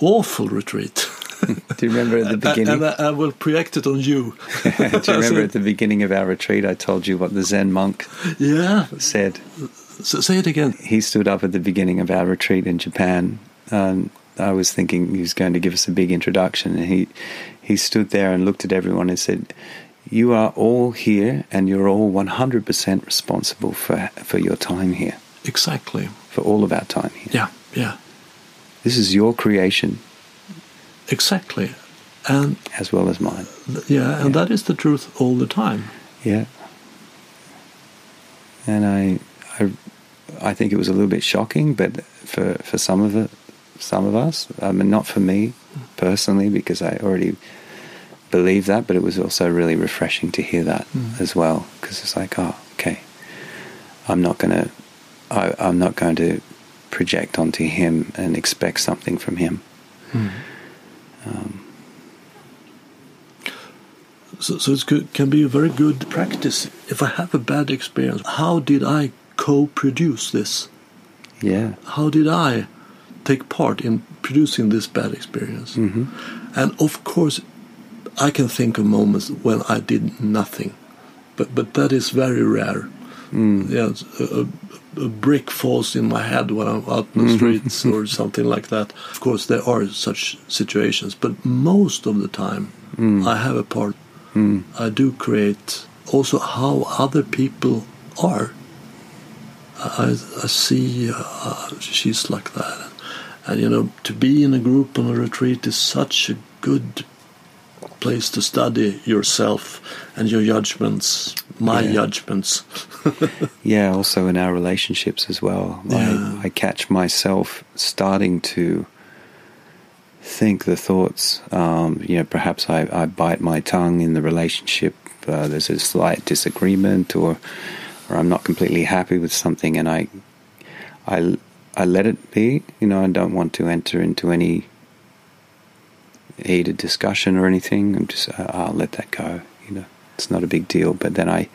awful retreat. Do you remember at the beginning? and I, I will project it on you. Do you remember at the beginning of our retreat, I told you what the Zen monk Yeah. said? So say it again. He stood up at the beginning of our retreat in Japan. Um, I was thinking he was going to give us a big introduction, and he he stood there and looked at everyone and said, "You are all here, and you're all 100% responsible for for your time here, Exactly. for all of our time here. Yeah. Yeah. This is your creation Exactly. And as well as mine. th- yeah, and that is the truth all the time. Yeah. And I, I, I think it was a little bit shocking, but for for some of it, some of us, I mean, not for me personally, because I already believe that, but it was also really refreshing to hear that Mm. as well, because it's like, oh, okay, I'm not gonna, I, I'm not going to project onto him and expect something from him. Um, So, so it can be a very good practice. If I have a bad experience, how did I co-produce this? yeah. How did I take part in producing this bad experience? hmm And of course, I can think of moments when I did nothing, but but that is very rare. Mm. Yeah, a, a, brick falls in my head when I'm out in the streets or something like that. Of course, there are such situations, but most of the time, Mm. I have a part. Mm. I do create also how other people are. I, I see uh, she's like that, and you know, to be in a group on a retreat is such a good place to study yourself and your judgments, my Yeah. judgments. Yeah, also in our relationships as well. Yeah. I, I catch myself starting to think the thoughts. Um, you know, perhaps I, I bite my tongue in the relationship. Uh, there's a slight disagreement, or or I'm not completely happy with something, and I I I let it be. You know, I don't want to enter into any heated discussion or anything. I'm just uh, I'll let that go. You know, it's not a big deal. But then I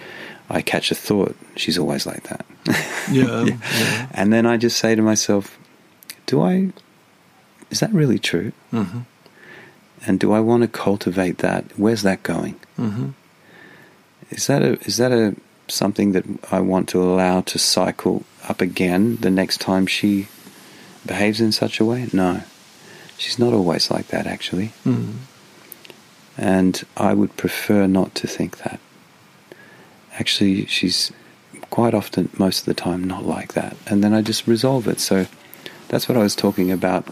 I catch a thought. She's always like that. Yeah, Yeah. yeah. And then I just say to myself, do I, is that really true? hmm And do I want to cultivate that? Where's that going? hmm Is that a, is that a, something that I want to allow to cycle up again the next time she behaves in such a way? No. She's not always like that, actually. hmm And I would prefer not to think that. Actually, she's quite often, most of the time, not like that. And then I just resolve it. So that's what I was talking about.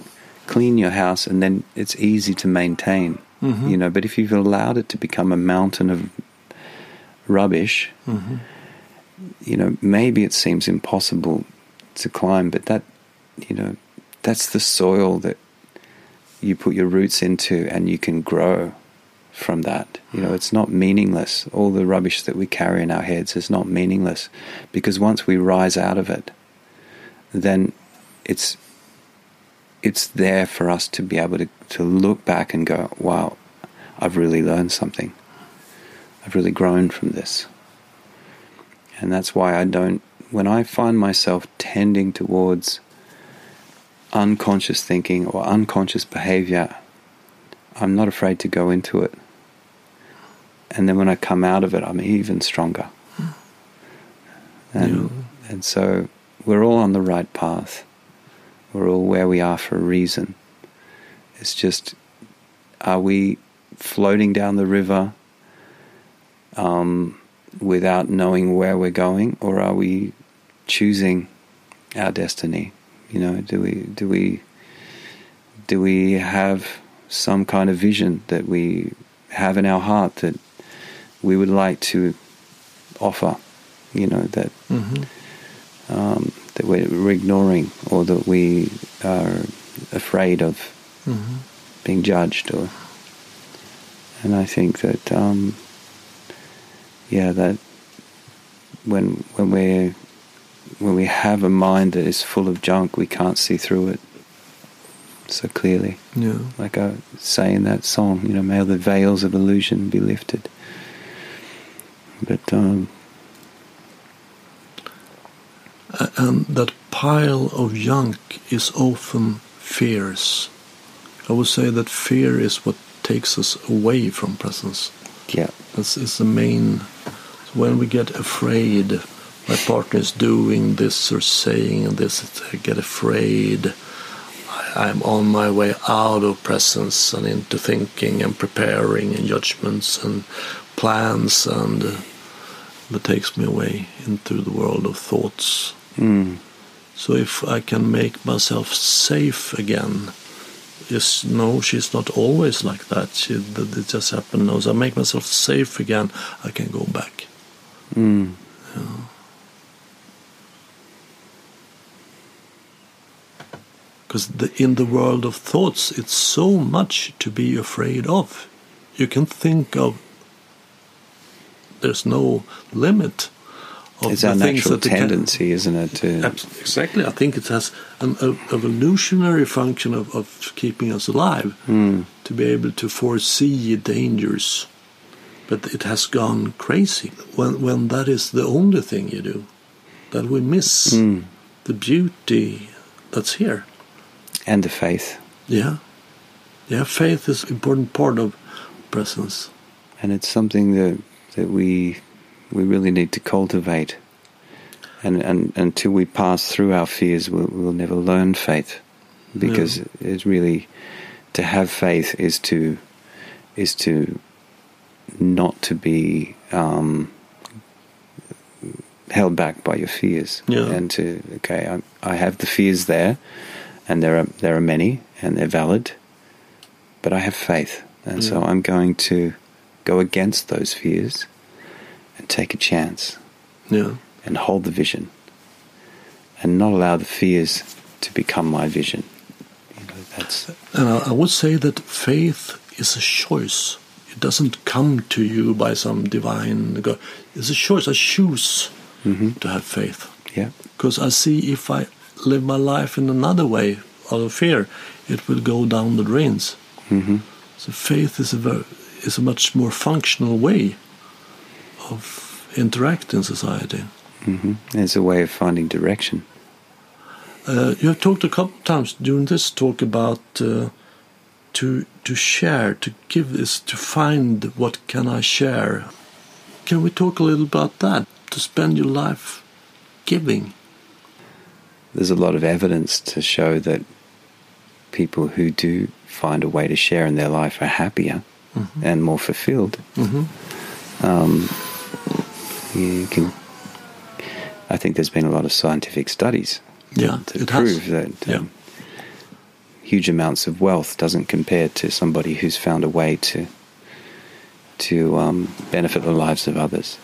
Clean your house, and then it's easy to maintain. Mhm. You know, but if you've allowed it to become a mountain of rubbish, hmm you know, maybe it seems impossible to climb, but that, you know, that's the soil that you put your roots into and you can grow from that. You know, hmm. it's not meaningless. All the rubbish that we carry in our heads is not meaningless because once we rise out of it, then it's it's there for us to be able to, to look back and go, wow, I've really learned something. I've really grown from this. And that's why I don't, when I find myself tending towards unconscious thinking or unconscious behavior, I'm not afraid to go into it. And then when I come out of it, I'm even stronger. And, Yeah. and so we're all on the right path. We're all where we are for a reason. It's just, are we floating down the river um, without knowing where we're going, or are we choosing our destiny? You know, do we do we do we have some kind of vision that we have in our heart that we would like to offer? You know that hmm um, that we're, we're ignoring or that we are afraid of hmm being judged or and I think that um, yeah that when when we when we have a mind that is full of junk we can't see through it so clearly Yeah. like I say in that song you know may the veils of illusion be lifted but um, And that pile of junk is often fears. I would say that fear is what takes us away from presence. yeah That's is the main. When we get afraid, my partner is doing this or saying this, I get afraid. I, I'm on my way out of presence and into thinking and preparing and judgments and plans, and uh, that takes me away into the world of thoughts. mm, So if I can make myself safe again, yes, no, she's not always like that. She, that it just happened. No, so I make myself safe again, I can go back. mm, Because the, in the world of thoughts, it's so much to be afraid of. You can think of. There's no limit. Of it's the our things natural it can- tendency isn't it to Exactly. I think it has an evolutionary function of, of keeping us alive. mm, to be able to foresee dangers. But it has gone crazy when, when that is the only thing you do, that we miss mm, the beauty that's here. And the faith Yeah. Yeah, faith is an important part of presence. and it's something that that we we really need to cultivate. And and until we pass through our fears, we'll, we'll never learn faith, because it's really to have faith is to is to not to be um, held back by your fears, Yeah. and to okay, I, I have the fears there, and there are there are many, and they're valid, but I have faith, and so I'm going to go against those fears and take a chance Yeah. and hold the vision and not allow the fears to become my vision. You know, that's And I, would say that faith is a choice. It doesn't come to you by some divine God. It's a choice. I choose Mhm. to have faith. yeah, Because I see if I live my life in another way out of fear, it will go down the drains. hmm So faith is a very, is a much more functional way of interacting in society. hmm It's a way of finding direction. Uh, you have talked a couple of times during this talk about uh, to to share, to give this, to find what can I share. Can we talk a little about that? To spend your life giving. There's a lot of evidence to show that people who do find a way to share in their life are happier Mhm. and more fulfilled. hmm Um, you can. I think there's been a lot of scientific studies Yeah, to prove has. that Yeah. um, huge amounts of wealth doesn't compare to somebody who's found a way to to um, benefit the lives of others.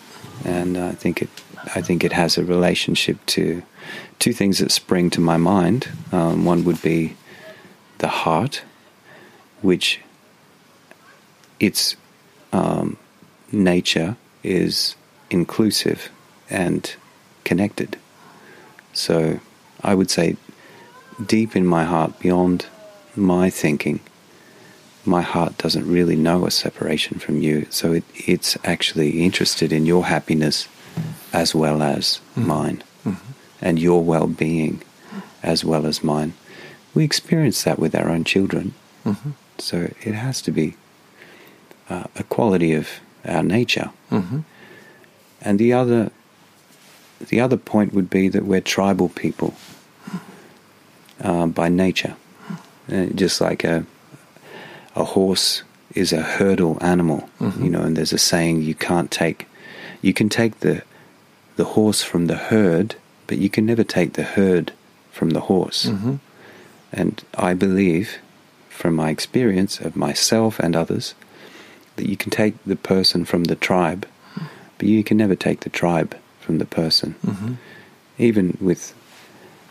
And I think it I think it has a relationship to two things that spring to my mind. Um, one would be the heart, which its um, nature is inclusive and connected. So I would say, deep in my heart, beyond my thinking, my heart doesn't really know a separation from you. So it, it's actually interested in your happiness as well as mine, and your well being as well as mine. We experience that with our own children. hmm So it has to be uh, a quality of our nature. hmm And the other, the other point would be that we're tribal people uh, by nature, uh, just like a a horse is a hurdle animal, Mhm. you know. And there's a saying: you can't take, you can take the the horse from the herd, but you can never take the herd from the horse. hmm And I believe, from my experience of myself and others, that you can take the person from the tribe, but you can never take the tribe from the person. hmm Even with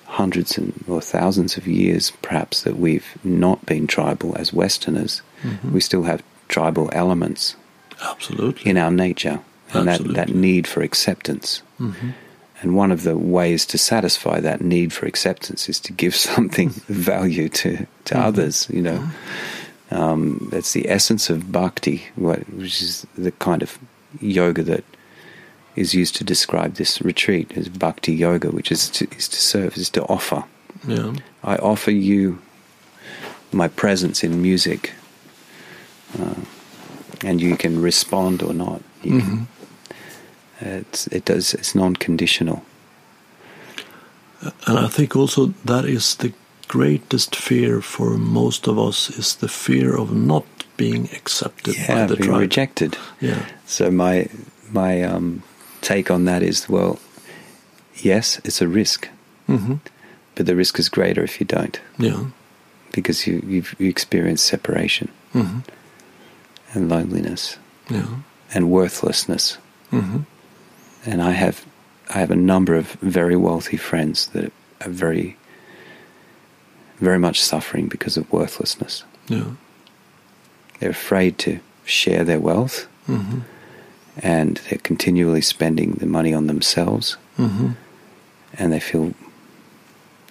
hundreds and or thousands of years, perhaps, that we've not been tribal as Westerners, Mhm. we still have tribal elements Absolutely. in our nature, and that, that need for acceptance. Mhm. And one of the ways to satisfy that need for acceptance is to give something of value to, to Mhm. others, you know. Um, that's the essence of bhakti, which is the kind of yoga that is used to describe this retreat as bhakti yoga, which is to, is to serve, is to offer. Yeah. I offer you my presence in music, uh, and you can respond or not. You can, Mhm. It's, it does. It's non-conditional. And I think also that is the greatest fear for most of us is the fear of not being accepted by Yeah, the being tribe. rejected. Yeah. So my my um, take on that is well, yes, it's a risk, hmm but the risk is greater if you don't, Yeah. because you you've, you experience separation hmm and loneliness Yeah. and worthlessness. hmm And I have I have a number of very wealthy friends that are very very much suffering because of worthlessness. Yeah. They're afraid to share their wealth, hmm and they're continually spending the money on themselves. hmm and they feel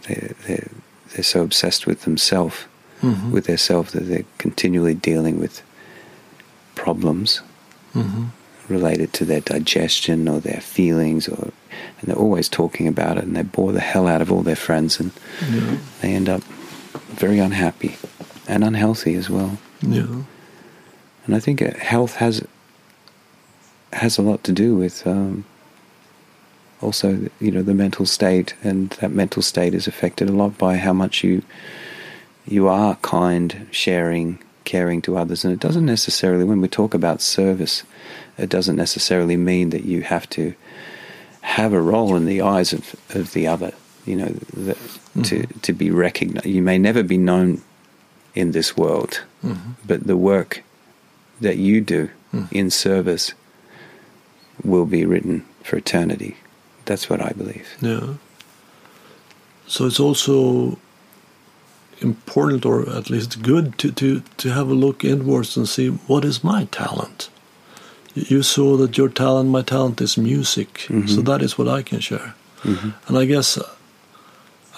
they're, they're, they're so obsessed with themselves, hmm with their self, that they're continually dealing with problems hmm related to their digestion or their feelings, or and they're always talking about it, and they bore the hell out of all their friends, and Yeah. they end up very unhappy and unhealthy as well. Yeah. And I think uh, health has has a lot to do with um, also, you know, the mental state, and that mental state is affected a lot by how much you you are kind, sharing, caring to others. And it doesn't necessarily, when we talk about service, it doesn't necessarily mean that you have to have a role in the eyes of, of the other. You know, the, to Mhm. to be recognized. You may never be known in this world, hmm but the work that you do Mm. in service will be written for eternity. That's what I believe. Yeah. So it's also important, or at least good, to, to, to have a look inwards and see what is my talent. You- saw that your talent, my talent, is music. So Mhm. that is what I can share. Mhm. And I guess uh,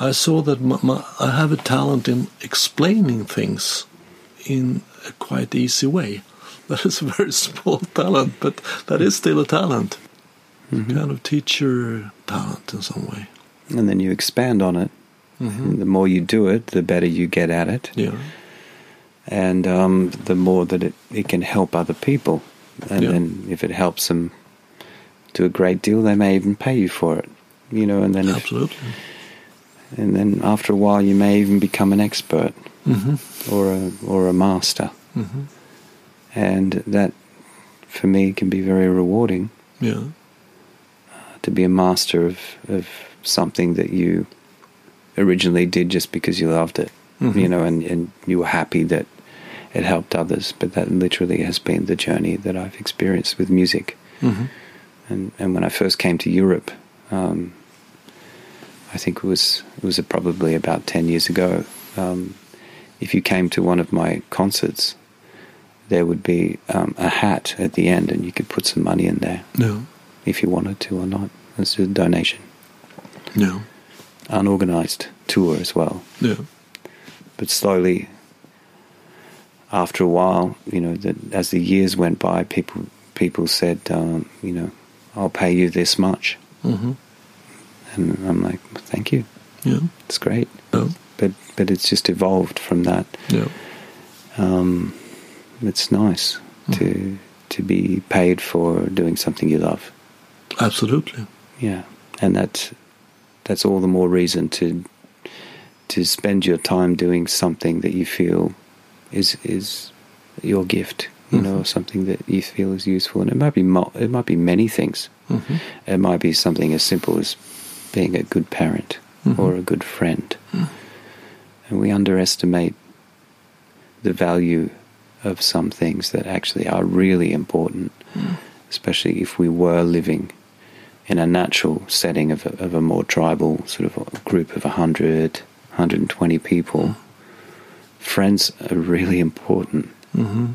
I saw that my, my, I have a talent in explaining things in a quite easy way. That is a very small talent, but that is still a talent. Mhm. Kind of teacher talent in some way. And then you expand on it. And the more you do it, the better you get at it. Yeah. And um, the more that it, it can help other people. And Yeah. then if it helps them do a great deal, they may even pay you for it. You know, and then if, Absolutely. and then after a while, you may even become an expert hmm or a or a master. hmm And that, for me, can be very rewarding. Yeah. to be a master of, of something that you originally did just because you loved it, Mhm. you know, and, and you were happy that it helped others. But that literally has been the journey that I've experienced with music. hmm And, and when I first came to Europe, um, I think it was it was probably about ten years ago. Um, if you came to one of my concerts, there would be um, a hat at the end, and you could put some money in there Yeah. if you wanted to or not. It's a donation. Yeah. Unorganized tour as well. Yeah. But slowly, after a while, you know, that as the years went by, people people said, um, you know, I'll pay you this much, hmm and I'm like, thank you, Yeah. it's great. Yeah. But but it's just evolved from that. Yeah. Um, it's nice to to be paid for doing something you love. Absolutely. Yeah, and that's that's all the more reason to to spend your time doing something that you feel is is your gift. You know, Mhm. something that you feel is useful, and it might be mo- it might be many things. hmm It might be something as simple as being a good parent Mhm. or a good friend. Mm. And we underestimate the value of some things that actually are really important, Mm. especially if we were living in a natural setting of a, of a more tribal sort of a group of 100, 120 people, friends are really important, Mm-hmm.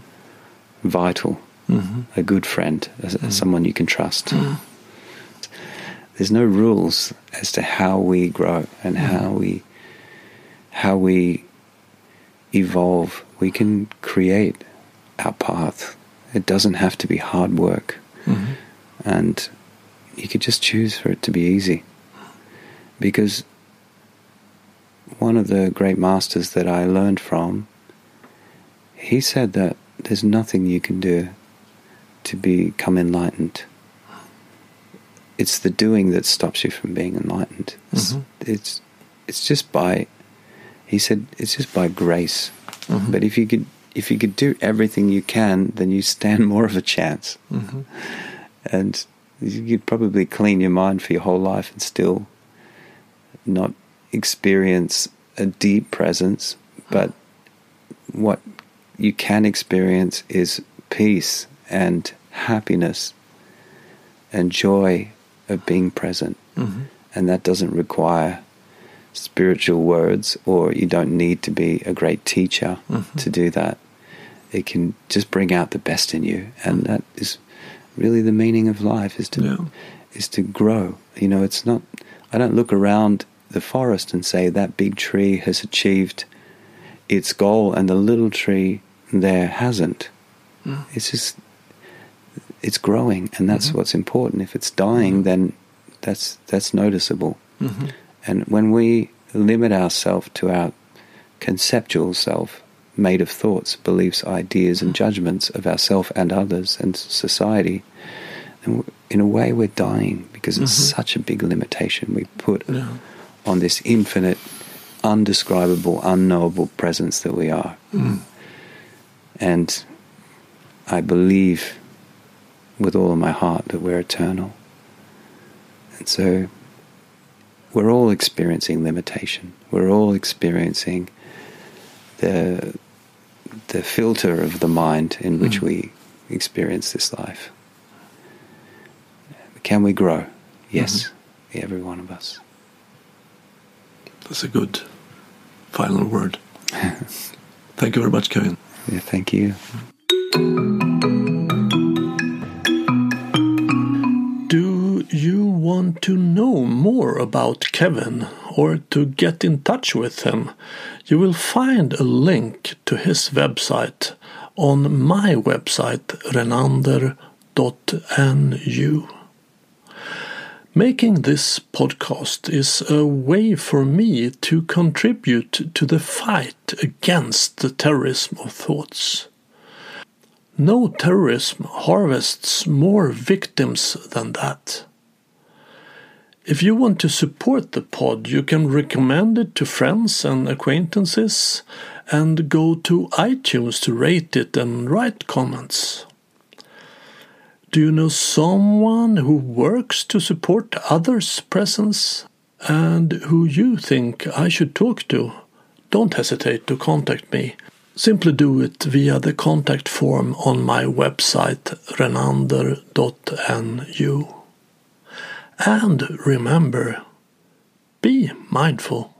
vital. Mm-hmm. A good friend, as, as someone you can trust. There's no rules as to how we grow and how we how we evolve. We can create our path. It doesn't have to be hard work, Mm-hmm. and you could just choose for it to be easy. Because one of the great masters that I learned from, he said that there's nothing you can do to become enlightened. It's the doing that stops you from being enlightened. It's, Mhm. it's it's just by he said it's just by grace. Mhm. But if you could if you could do everything you can, then you stand more of a chance. Mm-hmm. And you'd probably clean your mind for your whole life and still not experience a deep presence, but what you can experience is peace and happiness and joy of being present. Mm-hmm. And that doesn't require spiritual words, or you don't need to be a great teacher Mhm. to do that. It can just bring out the best in you, and that is really the meaning of life: is to Yeah. is to grow. You know, it's not. I don't look around the forest and say that big tree has achieved its goal, and the little tree there hasn't. Mm. It's just it's growing, and that's Mhm. what's important. If it's dying, then that's that's noticeable. Mm-hmm. And when we limit ourselves to our conceptual self, made of thoughts, beliefs, ideas, and judgments of ourself and others and society, then in a way we're dying because it's Mhm. such a big limitation we put Yeah. On this infinite, undescribable, unknowable presence that we are. Mm. And I believe with all of my heart that we're eternal. And so we're all experiencing limitation. We're all experiencing the the filter of the mind in which Mm. we experience this life. Can we grow? Yes, every one of us. That's a good final word. Thank you very much, Kevin. Yeah, thank you. Do you want to know more about Kevin or to get in touch with him? You will find a link to his website on my website renander.nu. Making this podcast is a way for me to contribute to the fight against the terrorism of thoughts. No terrorism harvests more victims than that. If you want to support the pod, you can recommend it to friends and acquaintances and go to iTunes to rate it and write comments. Do you know someone who works to support others' presence and who you think I should talk to? Don't hesitate to contact me. Simply do it via the contact form on my website renander.nu. And remember, be mindful.